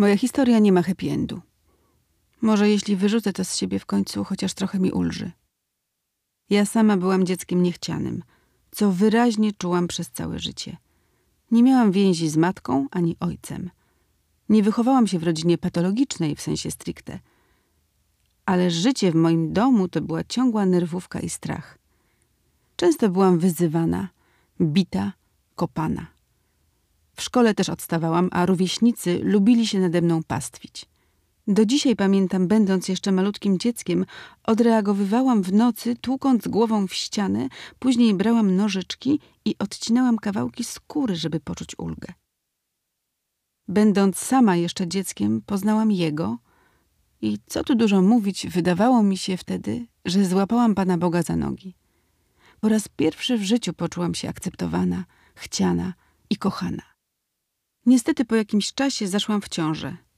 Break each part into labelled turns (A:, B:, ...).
A: Moja historia nie ma happy endu. Może jeśli wyrzucę to z siebie w końcu, chociaż trochę mi ulży. Ja sama byłam dzieckiem niechcianym, co wyraźnie czułam przez całe życie. Nie miałam więzi z matką ani ojcem. Nie wychowałam się w rodzinie patologicznej w sensie stricte. Ale życie w moim domu to była ciągła nerwówka i strach. Często byłam wyzywana, bita, kopana. W szkole też odstawałam, a rówieśnicy lubili się nade mną pastwić. Do dzisiaj pamiętam, będąc jeszcze malutkim dzieckiem, odreagowywałam w nocy, tłukąc głową w ścianę, później brałam nożyczki i odcinałam kawałki skóry, żeby poczuć ulgę. Będąc sama jeszcze dzieckiem, poznałam jego i co tu dużo mówić, wydawało mi się wtedy, że złapałam Pana Boga za nogi. Po raz pierwszy w życiu poczułam się akceptowana, chciana i kochana. Niestety po jakimś czasie zaszłam w ciążę –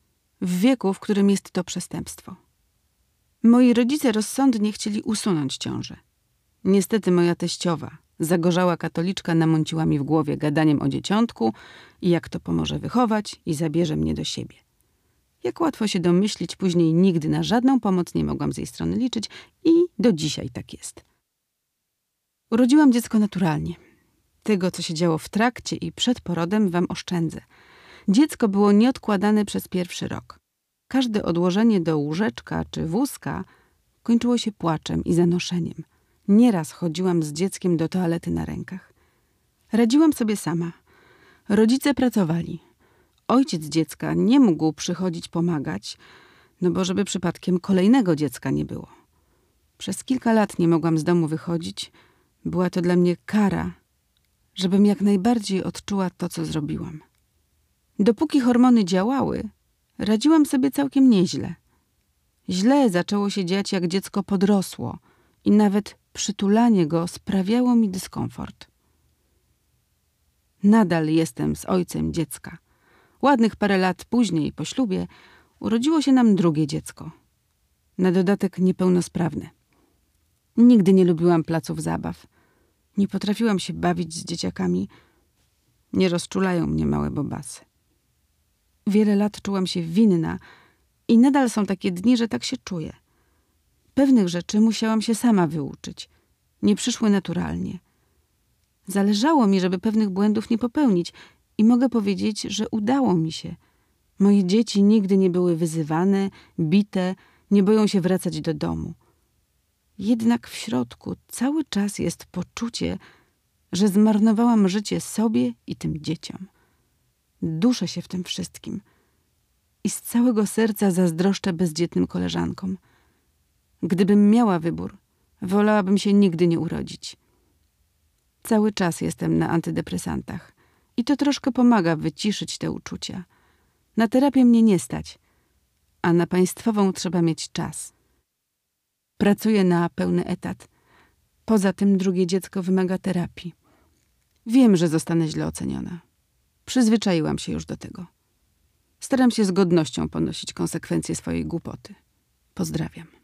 A: w wieku, w którym jest to przestępstwo. Moi rodzice rozsądnie chcieli usunąć ciążę. Niestety moja teściowa, zagorzała katoliczka, namąciła mi w głowie gadaniem o dzieciątku i jak to pomoże wychować i zabierze mnie do siebie. Jak łatwo się domyślić, później nigdy na żadną pomoc nie mogłam z jej strony liczyć i do dzisiaj tak jest. Urodziłam dziecko naturalnie. Tego, co się działo w trakcie i przed porodem, wam oszczędzę – Dziecko było nieodkładane przez pierwszy rok. Każde odłożenie do łóżeczka czy wózka kończyło się płaczem i zanoszeniem. Nieraz chodziłam z dzieckiem do toalety na rękach. Radziłam sobie sama. Rodzice pracowali. Ojciec dziecka nie mógł przychodzić pomagać, no bo żeby przypadkiem kolejnego dziecka nie było. Przez kilka lat nie mogłam z domu wychodzić. Była to dla mnie kara, żebym jak najbardziej odczuła to, co zrobiłam. Dopóki hormony działały, radziłam sobie całkiem nieźle. Źle zaczęło się dziać, jak dziecko podrosło i nawet przytulanie go sprawiało mi dyskomfort. Nadal jestem z ojcem dziecka. Ładnych parę lat później, po ślubie, urodziło się nam drugie dziecko. Na dodatek niepełnosprawne. Nigdy nie lubiłam placów zabaw. Nie potrafiłam się bawić z dzieciakami. Nie rozczulają mnie małe bobasy. Wiele lat czułam się winna i nadal są takie dni, że tak się czuję. Pewnych rzeczy musiałam się sama wyuczyć. Nie przyszły naturalnie. Zależało mi, żeby pewnych błędów nie popełnić i mogę powiedzieć, że udało mi się. Moje dzieci nigdy nie były wyzywane, bite, nie boją się wracać do domu. Jednak w środku cały czas jest poczucie, że zmarnowałam życie sobie i tym dzieciom. Duszę się w tym wszystkim i z całego serca zazdroszczę bezdzietnym koleżankom. Gdybym miała wybór, wolałabym się nigdy nie urodzić. Cały czas jestem na antydepresantach i to troszkę pomaga wyciszyć te uczucia. Na terapię mnie nie stać, a na państwową trzeba mieć czas. Pracuję na pełny etat. Poza tym drugie dziecko wymaga terapii. Wiem, że zostanę źle oceniona. Przyzwyczaiłam się już do tego. Staram się z godnością ponosić konsekwencje swojej głupoty. Pozdrawiam.